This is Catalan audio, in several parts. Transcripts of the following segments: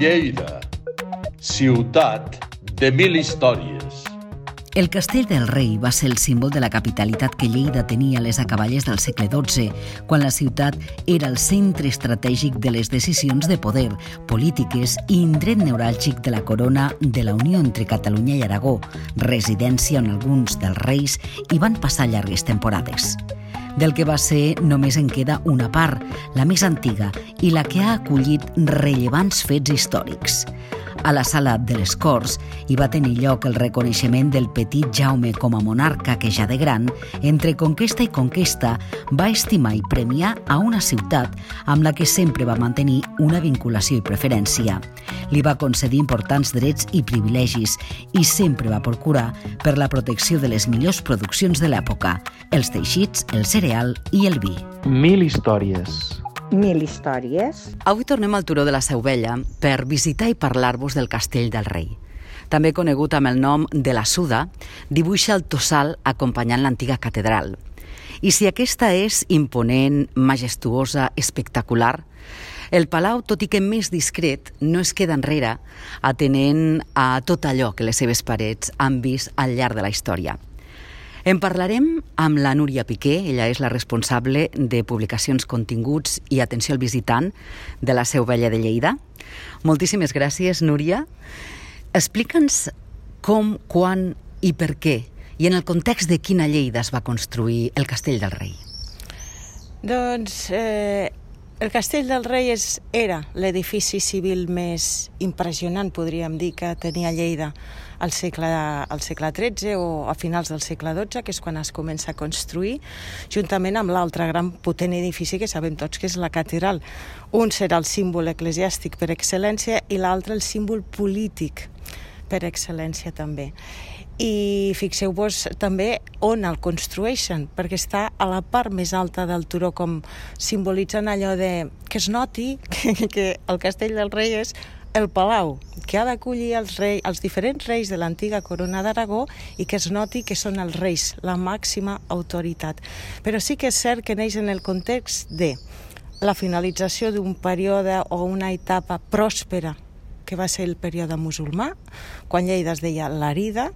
Lleida, ciutat de mil històries. El castell del rei va ser el símbol de la capitalitat que Lleida tenia a les acaballes del segle XII, quan la ciutat era el centre estratègic de les decisions de poder, polítiques i indret neuràlgic de la corona de la unió entre Catalunya i Aragó, residència on alguns dels reis hi van passar llargues temporades. Del que va ser només en queda una part, la més antiga i la que ha acollit rellevants fets històrics. A la sala de les Corts hi va tenir lloc el reconeixement del petit Jaume com a monarca que ja de gran, entre conquesta i conquesta, va estimar i premiar a una ciutat amb la que sempre va mantenir una vinculació i preferència. Li va concedir importants drets i privilegis i sempre va procurar per la protecció de les millors produccions de l'època, els teixits, el cereal i el vi. Mil històries. Mil històries. Avui tornem al Turó de la Seu Vella per visitar i parlar-vos del Castell del Rei. També conegut amb el nom de la Suda, dibuixa el tossal acompanyant l'antiga catedral. I si aquesta és imponent, majestuosa, espectacular, el palau, tot i que més discret, no es queda enrere atenent a tot allò que les seves parets han vist al llarg de la història. En parlarem amb la Núria Piqué, ella és la responsable de publicacions, continguts i atenció al visitant de la Seu Vella de Lleida. Moltíssimes gràcies, Núria. Explica'ns com, quan i per què, i en el context de quina Lleida es va construir el Castell del Rei. Doncs eh, el Castell del Rei és, era l'edifici civil més impressionant, podríem dir, que tenia Lleida al segle, al segle XIII o a finals del segle XII, que és quan es comença a construir, juntament amb l'altre gran potent edifici que sabem tots que és la catedral. Un serà el símbol eclesiàstic per excel·lència i l'altre el símbol polític per excel·lència també i fixeu-vos també on el construeixen, perquè està a la part més alta del turó, com simbolitzen allò de que es noti que, que el castell del rei és el palau, que ha d'acollir els, rei, els diferents reis de l'antiga corona d'Aragó i que es noti que són els reis, la màxima autoritat. Però sí que és cert que neix en el context de la finalització d'un període o una etapa pròspera que va ser el període musulmà, quan Lleida es deia l'Arida,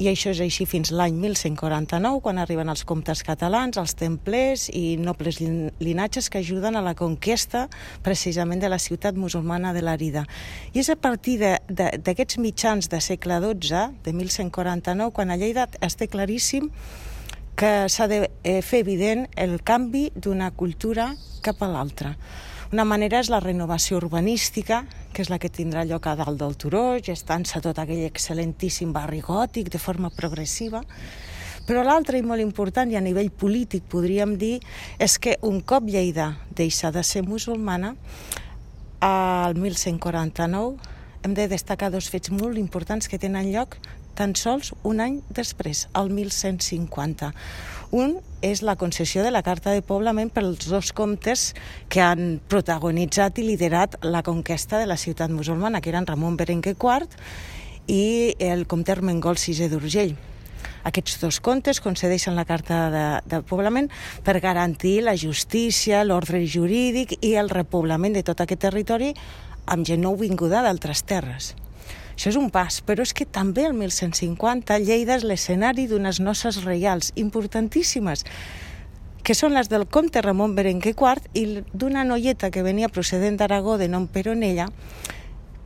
i això és així fins l'any 1149, quan arriben els comtes catalans, els templers i nobles linatges que ajuden a la conquesta precisament de la ciutat musulmana de l'Arida. I és a partir d'aquests mitjans de segle XII, de 1149, quan a Lleida es té claríssim que s'ha de eh, fer evident el canvi d'una cultura cap a l'altra. Una manera és la renovació urbanística, que és la que tindrà lloc a dalt del turó, gestant-se tot aquell excel·lentíssim barri gòtic de forma progressiva, però l'altre i molt important, i a nivell polític podríem dir, és que un cop Lleida deixa de ser musulmana, al 1149 hem de destacar dos fets molt importants que tenen lloc tan sols un any després, el 1150. Un és la concessió de la Carta de Poblament pels dos comtes que han protagonitzat i liderat la conquesta de la ciutat musulmana, que eren Ramon Berenguer IV i el comte Armengol VI d'Urgell. Aquests dos contes concedeixen la Carta de, de Poblament per garantir la justícia, l'ordre jurídic i el repoblament de tot aquest territori amb gent nouvinguda d'altres terres. Això és un pas, però és que també el 1150 Lleida és l'escenari d'unes noces reials importantíssimes, que són les del comte Ramon Berenguer IV i d'una noieta que venia procedent d'Aragó de nom Peronella,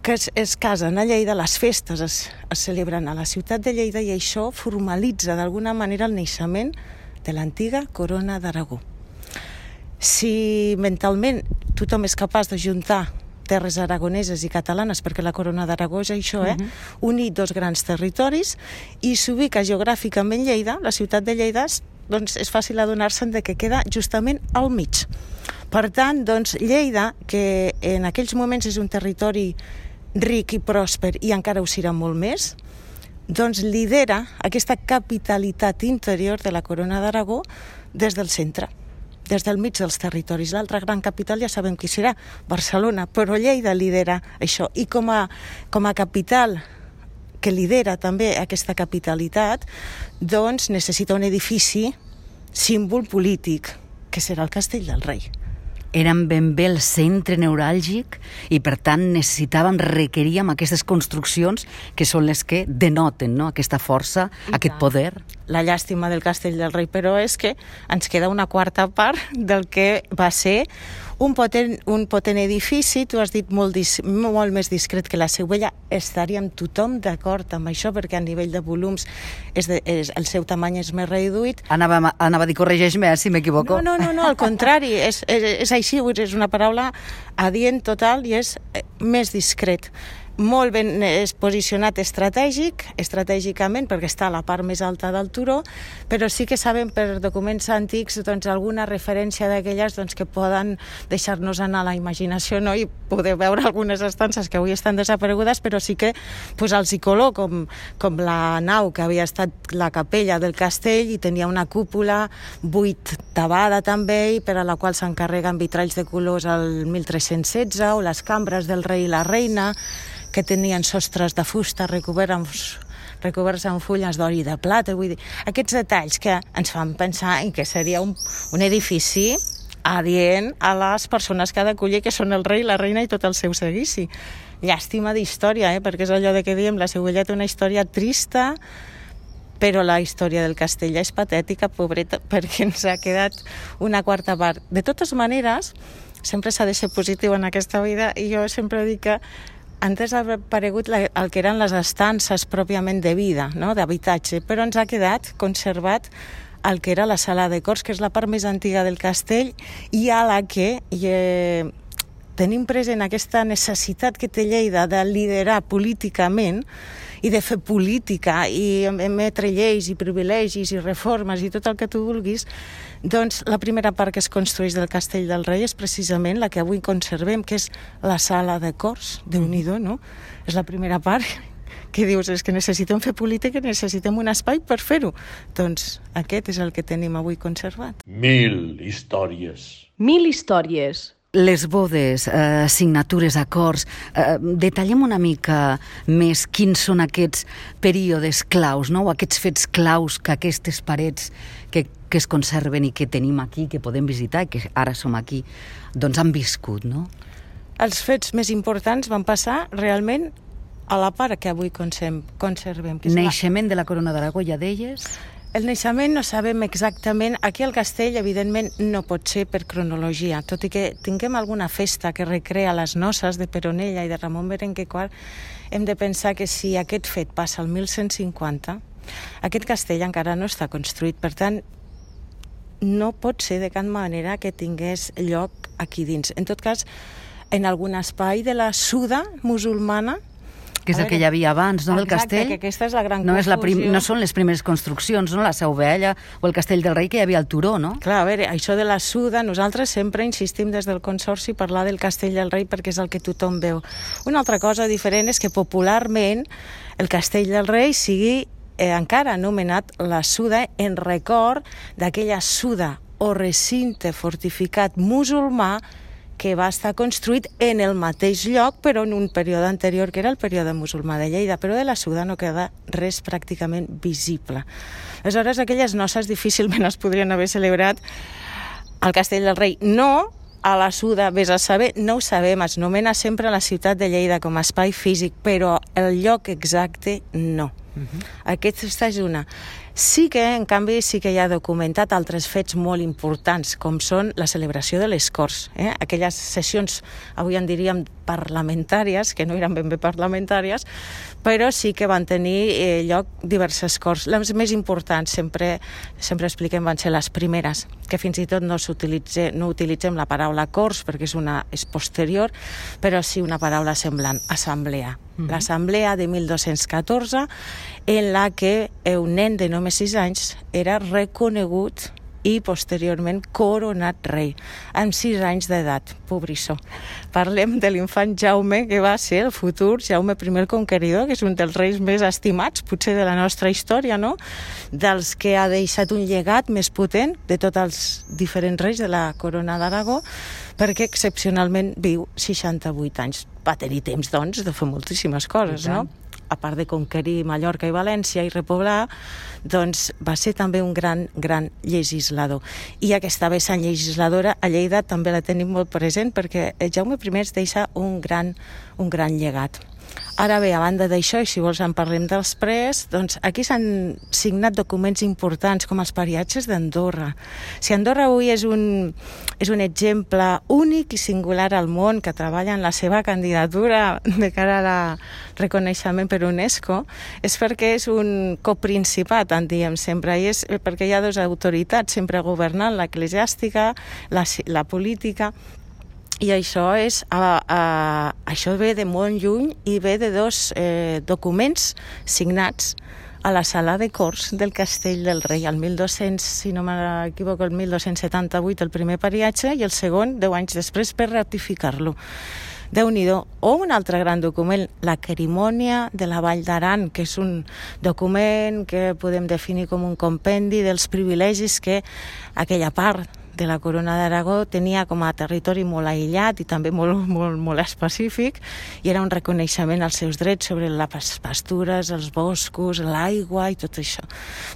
que es, es casen a Lleida, les festes es, es celebren a la ciutat de Lleida i això formalitza d'alguna manera el naixement de l'antiga corona d'Aragó. Si mentalment tothom és capaç de juntar terres aragoneses i catalanes, perquè la Corona d'Aragó és això, eh? Uh mhm. -huh. unir dos grans territoris i s'ubica geogràficament Lleida, la ciutat de Lleida, doncs és fàcil adonar-se'n de que queda justament al mig. Per tant, doncs, Lleida, que en aquells moments és un territori ric i pròsper i encara ho serà molt més, doncs lidera aquesta capitalitat interior de la Corona d'Aragó des del centre des del mig dels territoris. L'altra gran capital ja sabem qui serà, Barcelona, però Lleida lidera això. I com a, com a capital que lidera també aquesta capitalitat, doncs necessita un edifici símbol polític, que serà el Castell del Rei. eren ben bé el centre neuràlgic i per tant necessitàvem, requeríem aquestes construccions que són les que denoten no? aquesta força, I aquest tant. poder. La llàstima del Castell del Rei, però, és que ens queda una quarta part del que va ser un potent, un potent edifici, tu has dit molt, dis, molt més discret que la Seuvella, estaríem tothom d'acord amb això, perquè a nivell de volums és de, és, el seu tamany és més reduït. Anava, anava a dir, corregeix-me eh, si m'equivoco. No, no, no, no, al contrari, és, és, és així, és una paraula adient total i és eh, més discret molt ben és posicionat estratègic, estratègicament, perquè està a la part més alta del turó, però sí que sabem per documents antics doncs, alguna referència d'aquelles doncs, que poden deixar-nos anar a la imaginació no? i poder veure algunes estances que avui estan desaparegudes, però sí que pues, els hi color, com, com la nau que havia estat la capella del castell i tenia una cúpula buit tabada també i per a la qual s'encarreguen vitralls de colors al 1316 o les cambres del rei i la reina que tenien sostres de fusta recoberts amb, recoberts amb fulles d'or i de plata. Vull dir, aquests detalls que ens fan pensar en que seria un, un edifici adient a les persones que ha d'acollir, que són el rei, la reina i tot el seu seguici. Llàstima d'història, eh? perquè és allò de que diem, la Seguella té una història trista, però la història del castell és patètica, pobreta, perquè ens ha quedat una quarta part. De totes maneres, sempre s'ha de ser positiu en aquesta vida i jo sempre dic que antes ha aparegut la, el que eren les estances pròpiament de vida, no? d'habitatge, però ens ha quedat conservat el que era la sala de cors, que és la part més antiga del castell i a la que eh, tenim present aquesta necessitat que té Lleida de liderar políticament i de fer política i emetre lleis i privilegis i reformes i tot el que tu vulguis, doncs la primera part que es construeix del Castell del Rei és precisament la que avui conservem, que és la sala de cors, de unido, no? És la primera part que dius, és que necessitem fer política, necessitem un espai per fer-ho. Doncs aquest és el que tenim avui conservat. Mil històries. Mil històries les bodes, eh, signatures, acords, eh, detallem una mica més quins són aquests períodes claus, no? o aquests fets claus que aquestes parets que, que es conserven i que tenim aquí, que podem visitar, que ara som aquí, doncs han viscut, no? Els fets més importants van passar realment a la part que avui conservem. Que és Naixement la... de la Corona d'Aragó, ja deies? El naixement no sabem exactament. Aquí al castell, evidentment, no pot ser per cronologia, tot i que tinguem alguna festa que recrea les noces de Peronella i de Ramon Berenque IV, hem de pensar que si aquest fet passa al 1150, aquest castell encara no està construït, per tant, no pot ser de cap manera que tingués lloc aquí dins. En tot cas, en algun espai de la suda musulmana que és el que hi havia abans, no, del castell? que aquesta és la gran no, és la prim, no són les primeres construccions, no? La Seu Vella o el Castell del Rei, que hi havia al turó, no? Clar, a veure, això de la suda, nosaltres sempre insistim des del Consorci parlar del Castell del Rei perquè és el que tothom veu. Una altra cosa diferent és que popularment el Castell del Rei sigui eh, encara anomenat la Suda en record d'aquella Suda o recinte fortificat musulmà que va estar construït en el mateix lloc, però en un període anterior, que era el període musulmà de Lleida, però de la Suda no queda res pràcticament visible. Aleshores, aquelles noces difícilment es podrien haver celebrat al Castell del Rei. No, a la Suda, vés a saber, no ho sabem, es nomena sempre la ciutat de Lleida com a espai físic, però el lloc exacte no. Uh -huh. Aquesta és una. Sí que, en canvi, sí que hi ha documentat altres fets molt importants, com són la celebració de les Corts. Eh? Aquelles sessions, avui en diríem parlamentàries, que no eren ben bé parlamentàries, però sí que van tenir eh, lloc diverses Corts. Les més importants, sempre, sempre expliquem, van ser les primeres, que fins i tot no, no utilitzem la paraula Corts perquè és, una, és posterior, però sí una paraula semblant, assemblea. -hmm. l'assemblea de 1214, en la que un nen de només 6 anys era reconegut i posteriorment coronat rei, amb 6 anys d'edat, pobrissó. Parlem de l'infant Jaume, que va ser el futur Jaume I el Conqueridor, que és un dels reis més estimats, potser de la nostra història, no? dels que ha deixat un llegat més potent de tots els diferents reis de la corona d'Aragó, perquè excepcionalment viu 68 anys. Va tenir temps, doncs, de fer moltíssimes coses, no? A part de conquerir Mallorca i València i repoblar, doncs va ser també un gran, gran legislador. I aquesta vessant legisladora a Lleida també la tenim molt present perquè Jaume I es deixa un gran, un gran llegat. Ara bé, a banda d'això, i si vols en parlem després, doncs aquí s'han signat documents importants com els pariatges d'Andorra. Si Andorra avui és un, és un exemple únic i singular al món que treballa en la seva candidatura de cara a la reconeixement per UNESCO, és perquè és un coprincipat, en diem sempre, i és perquè hi ha dues autoritats sempre governant, l'eclesiàstica, la, la política, i això, és, uh, uh, això ve de molt lluny i ve de dos eh, documents signats a la sala de Cors del Castell del Rei, el 1200, si no m'equivoco, el 1278 el primer pariatge i el segon, deu anys després, per ratificar-lo. déu nhi O un altre gran document, la Querimònia de la Vall d'Aran, que és un document que podem definir com un compendi dels privilegis que aquella part de la Corona d'Aragó tenia com a territori molt aïllat i també molt, molt, molt específic i era un reconeixement als seus drets sobre les pastures, els boscos, l'aigua i tot això.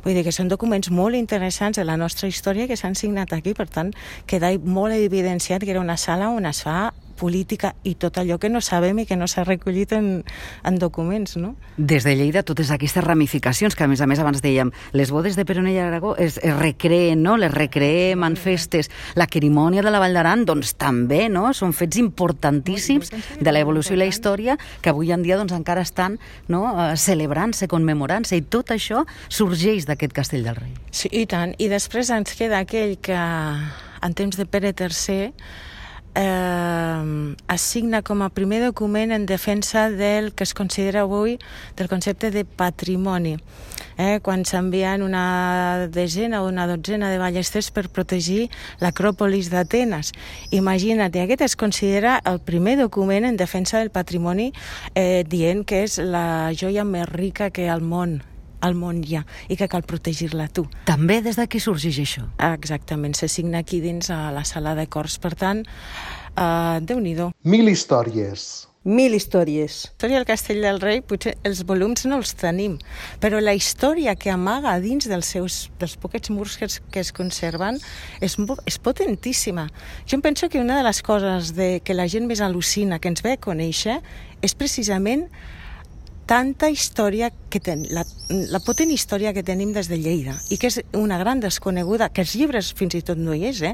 Vull dir que són documents molt interessants de la nostra història que s'han signat aquí, per tant, queda molt evidenciat que era una sala on es fa política i tot allò que no sabem i que no s'ha recollit en, en documents, no? Des de Lleida, totes aquestes ramificacions, que a més a més abans dèiem, les bodes de Peronella i Aragó es, es recreen, no? Les recreen en festes. La querimònia de la Vall d'Aran, doncs també, no? Són fets importantíssims de l'evolució i la història que avui en dia doncs, encara estan no? Eh, celebrant-se, commemorant-se, i tot això sorgeix d'aquest castell del rei. Sí, i tant. I després ens queda aquell que en temps de Pere III eh, assigna com a primer document en defensa del que es considera avui del concepte de patrimoni. Eh, quan s'envien una desena o una dotzena de ballesters per protegir l'acròpolis d'Atenes. Imagina't, aquest es considera el primer document en defensa del patrimoni eh, dient que és la joia més rica que al món al món hi ha i que cal protegir-la tu. També des d'aquí sorgeix això? Exactament, se signa aquí dins a la sala de cors. Per tant, uh, Déu-n'hi-do. Mil històries. Mil històries. La història del Castell del Rei, potser els volums no els tenim, però la història que amaga dins dels seus dels poquets murs que es, que es conserven és, és potentíssima. Jo em penso que una de les coses de, que la gent més al·lucina, que ens ve a conèixer, és precisament tanta història que ten, la, la potent història que tenim des de Lleida i que és una gran desconeguda, que els llibres fins i tot no hi és, eh?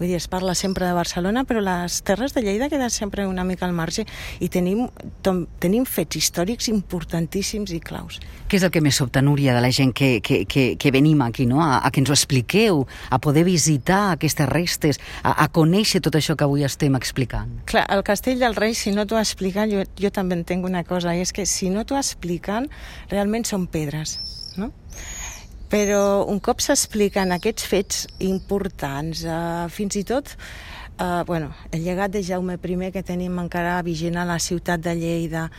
Vull dir, es parla sempre de Barcelona, però les terres de Lleida queden sempre una mica al marge i tenim, tom, tenim fets històrics importantíssims i claus. Què és el que més sobta, Núria, de la gent que, que, que, que venim aquí, no? A, a que ens ho expliqueu, a poder visitar aquestes restes, a, a conèixer tot això que avui estem explicant? Clar, el Castell del Rei, si no t'ho expliquen, jo, jo també entenc una cosa, i és que si no t'ho expliquen, realment són pedres, no? Però un cop s'expliquen aquests fets importants, eh, fins i tot eh, bueno, el llegat de Jaume I que tenim encara vigent a la ciutat de Lleida,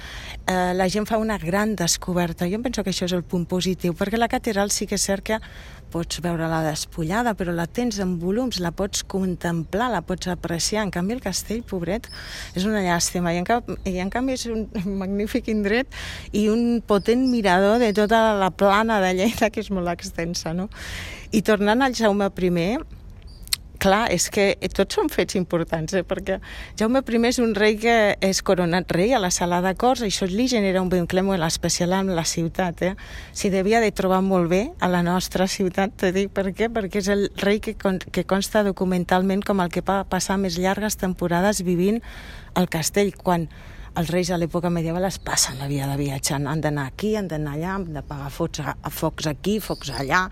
eh, la gent fa una gran descoberta. Jo penso que això és el punt positiu, perquè la catedral sí que és cert que pots veure-la despullada, però la tens en volums, la pots contemplar, la pots apreciar. En canvi, el castell, pobret, és una llàstima. I en, canvi, i en canvi és un magnífic indret i un potent mirador de tota la plana de Lleida, que és molt extensa, no? I tornant al Jaume I, clar, és que tots són fets importants, eh? perquè Jaume I és un rei que és coronat rei a la sala de cors, això li genera un vincle molt especial amb la ciutat. Eh? S'hi devia de trobar molt bé a la nostra ciutat, te dic per què? Perquè és el rei que, con que consta documentalment com el que va passar més llargues temporades vivint al castell, quan els reis a l'època medieval es passen la vida de viatjant. Han d'anar aquí, han d'anar allà, han de pagar focs, a, focs aquí, focs allà.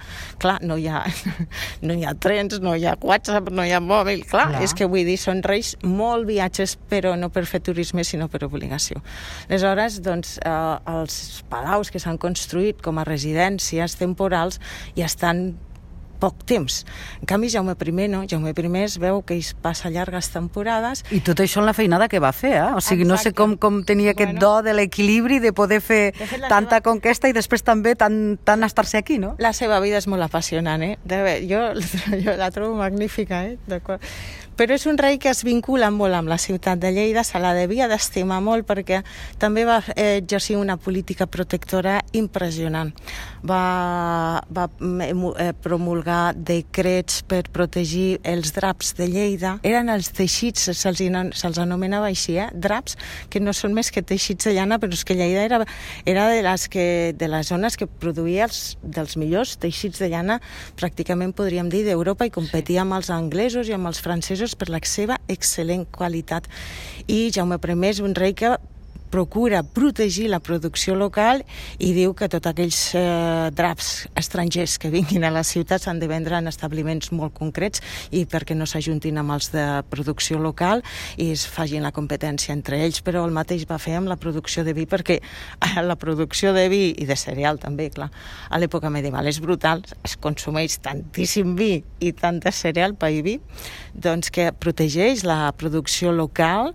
Clar, no hi, ha, no hi ha trens, no hi ha WhatsApp, no hi ha mòbil. Clar, Clar. és que vull dir, són reis molt viatges, però no per fer turisme, sinó per obligació. Aleshores, doncs, eh, els palaus que s'han construït com a residències temporals ja estan poc temps. En canvi, Jaume I no, Jaume I es veu que es passa llargues temporades... I tot això en la feinada que va fer, eh? O sigui, Exacte. no sé com, com tenia aquest bueno, do de l'equilibri de poder fer de tanta seva... conquesta i després també tant, tant estar-se aquí, no? La seva vida és molt apassionant, eh? De, jo, jo la trobo magnífica, eh? D'acord però és un rei que es vincula molt amb la ciutat de Lleida, se la devia d'estimar molt perquè també va eh, exercir una política protectora impressionant. Va, va eh, promulgar decrets per protegir els draps de Lleida. Eren els teixits, se'ls se anomenava així, eh? draps, que no són més que teixits de llana, però és que Lleida era, era de, les que, de les zones que produïa els, dels millors teixits de llana, pràcticament podríem dir, d'Europa i competia amb els anglesos i amb els francesos per la seva excel·lent qualitat. I Jaume I és un rei que procura protegir la producció local i diu que tots aquells eh, draps estrangers que vinguin a la ciutat s'han de vendre en establiments molt concrets i perquè no s'ajuntin amb els de producció local i es facin la competència entre ells, però el mateix va fer amb la producció de vi perquè la producció de vi i de cereal també, clar, a l'època medieval és brutal, es consumeix tantíssim vi i tant de cereal pa i vi, doncs que protegeix la producció local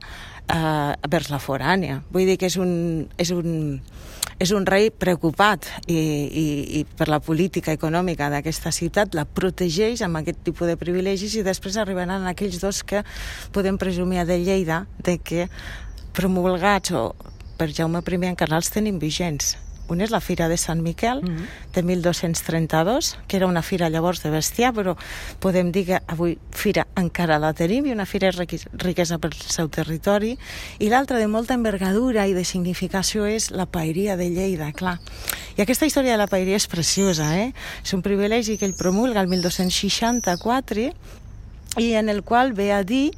eh, vers la forània. Vull dir que és un, és un, és un rei preocupat i, i, i per la política econòmica d'aquesta ciutat, la protegeix amb aquest tipus de privilegis i després arribaran aquells dos que podem presumir de Lleida de que promulgats o per Jaume I encara els tenim vigents un és la Fira de Sant Miquel, mm -hmm. de 1232, que era una fira llavors de bestiar, però podem dir que avui fira encara la tenim i una fira és riquesa pel seu territori. I l'altra de molta envergadura i de significació és la paeria de Lleida, clar. I aquesta història de la paeria és preciosa, eh? És un privilegi que ell promulga el 1264 i en el qual ve a dir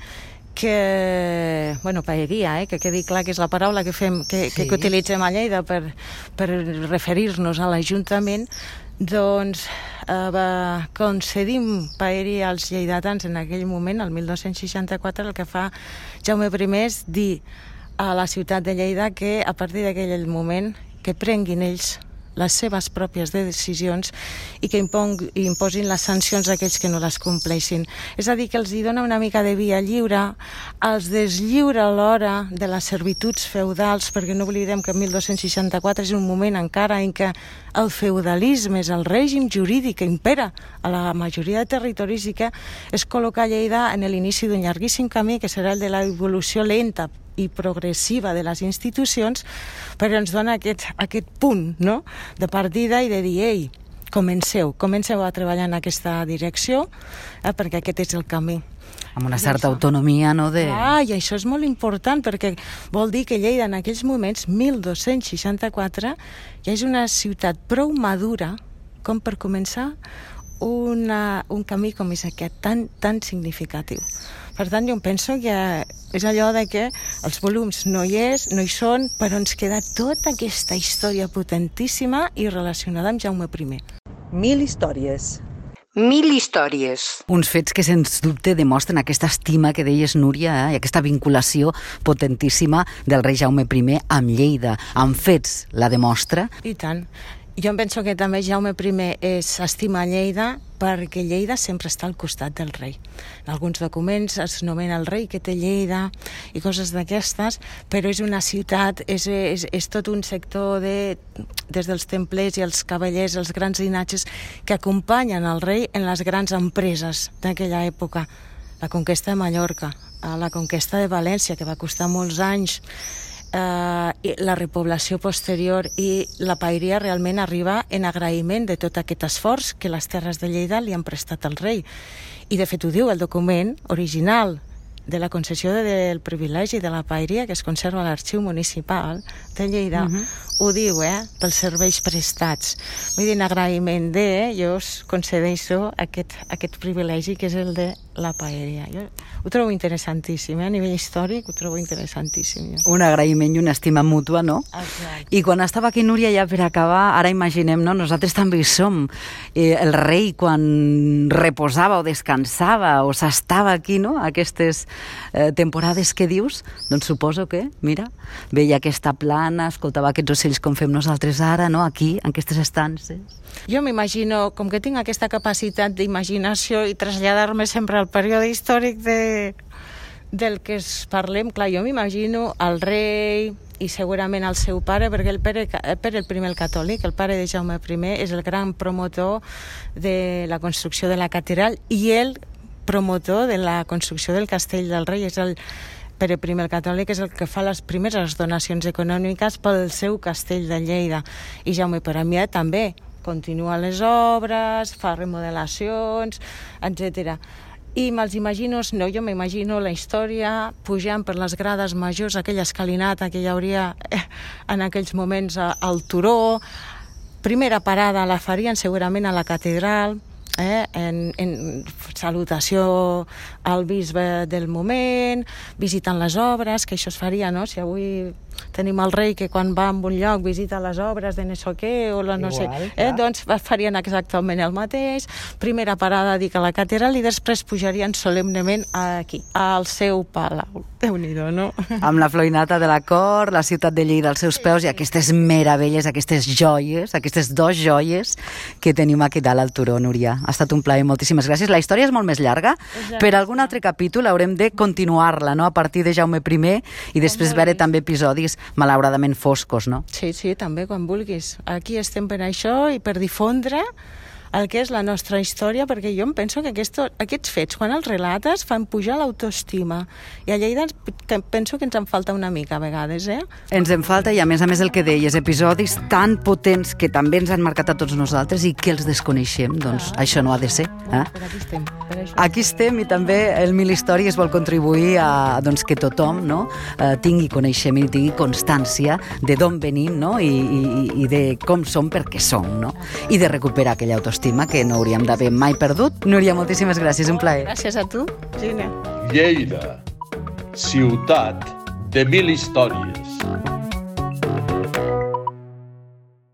que, bueno, paeria, eh, que quedi clar que és la paraula que, fem, que, sí. que, que utilitzem a Lleida per, per referir-nos a l'Ajuntament, doncs eh, va, concedim paeria als lleidatans en aquell moment, el 1264, el que fa Jaume I és dir a la ciutat de Lleida que a partir d'aquell moment que prenguin ells les seves pròpies decisions i que impong, imposin les sancions a aquells que no les compleixin. És a dir, que els hi dona una mica de via lliure, els deslliura alhora de les servituds feudals, perquè no oblidem que 1264 és un moment encara en què el feudalisme és el règim jurídic que impera a la majoria de territoris i que es col·loca Lleida en l'inici d'un llarguíssim camí que serà el de l'evolució lenta i progressiva de les institucions, però ens dona aquest, aquest punt no? de partida i de dir, ei, comenceu, comenceu a treballar en aquesta direcció, eh, perquè aquest és el camí. Amb una certa autonomia, no? De... Ah, i això és molt important, perquè vol dir que Lleida en aquells moments, 1264, ja és una ciutat prou madura com per començar una, un camí com és aquest, tan, tan significatiu. Per tant, jo em penso que és allò de que els volums no hi és, no hi són, però ens queda tota aquesta història potentíssima i relacionada amb Jaume I. Mil històries. Mil històries. Uns fets que, sens dubte, demostren aquesta estima que deies, Núria, eh? i aquesta vinculació potentíssima del rei Jaume I amb Lleida. Amb fets la demostra? I tant. Jo em penso que també Jaume I s'estima Lleida perquè Lleida sempre està al costat del rei. En alguns documents es nomena el rei que té Lleida i coses d'aquestes, però és una ciutat, és, és, és tot un sector de, des dels templers i els cavallers, els grans dinatges que acompanyen el rei en les grans empreses d'aquella època. La conquesta de Mallorca, la conquesta de València, que va costar molts anys, eh, la repoblació posterior i la paeria realment arriba en agraïment de tot aquest esforç que les terres de Lleida li han prestat al rei. I de fet ho diu el document original de la concessió del privilegi de la paeria que es conserva a l'arxiu municipal de Lleida, uh mhm. -huh. ho diu, eh?, pels serveis prestats. Vull dir, en agraïment de, eh, jo us concedeixo aquest, aquest privilegi que és el de la paeria. Jo ho trobo interessantíssim, eh? a nivell històric ho trobo interessantíssim. Jo. Un agraïment i una estima mútua, no? Exacte. I quan estava aquí, Núria, ja per acabar, ara imaginem, no? nosaltres també hi som. Eh, el rei, quan reposava o descansava o s'estava aquí, no?, aquestes eh, temporades que dius, doncs suposo que, mira, veia aquesta plana, escoltava aquests ocells com fem nosaltres ara, no?, aquí, en aquestes estances. Jo m'imagino, com que tinc aquesta capacitat d'imaginació i traslladar-me sempre al període històric de, del que es parlem, clar, jo m'imagino el rei i segurament el seu pare, perquè el pare, Pere el primer el catòlic, el pare de Jaume I és el gran promotor de la construcció de la catedral i ell promotor de la construcció del Castell del Rei, és el Pere I el Catòlic és el que fa les primeres donacions econòmiques pel seu castell de Lleida. I Jaume Peramià també continua les obres, fa remodelacions, etc. I me'ls imagino, no, jo m'imagino la història pujant per les grades majors, aquella escalinata que hi hauria eh, en aquells moments al turó, primera parada la farien segurament a la catedral, eh, en, en salutació al bisbe del moment, visitant les obres, que això es faria, no? Si avui tenim el rei que quan va a un lloc visita les obres de no sé què o la no Igual, sé, eh, doncs farien exactament el mateix. Primera parada dic a la catedral i després pujarien solemnement aquí, al seu palau. déu nhi no? Amb la floinata de la cor, la ciutat de Lleida als seus peus i aquestes meravelles, aquestes joies, aquestes dos joies que tenim aquí dalt al turó, Núria. Ha estat un plaer, moltíssimes gràcies. La història és molt més llarga, Exacte. per algun altre capítol haurem de continuar-la, no?, a partir de Jaume I i després veure també episodis malauradament foscos, no? Sí, sí, també, quan vulguis. Aquí estem per això i per difondre el que és la nostra història, perquè jo em penso que aquesto, aquests fets, quan els relates, fan pujar l'autoestima. I a Lleida penso que ens en falta una mica a vegades, eh? Ens en falta, i a més a més el que deies, episodis tan potents que també ens han marcat a tots nosaltres i que els desconeixem, doncs ah. això no ha de ser. Eh? Per aquí estem. Per això. Aquí estem i també el Mil Històries vol contribuir a doncs, que tothom no, eh, tingui coneixement i tingui constància de d'on venim no? I, i, i de com som perquè som, no? I de recuperar aquella autoestima autoestima que no hauríem d'haver mai perdut. Núria, moltíssimes gràcies, un plaer. Gràcies a tu, Gina. Lleida, ciutat de mil històries.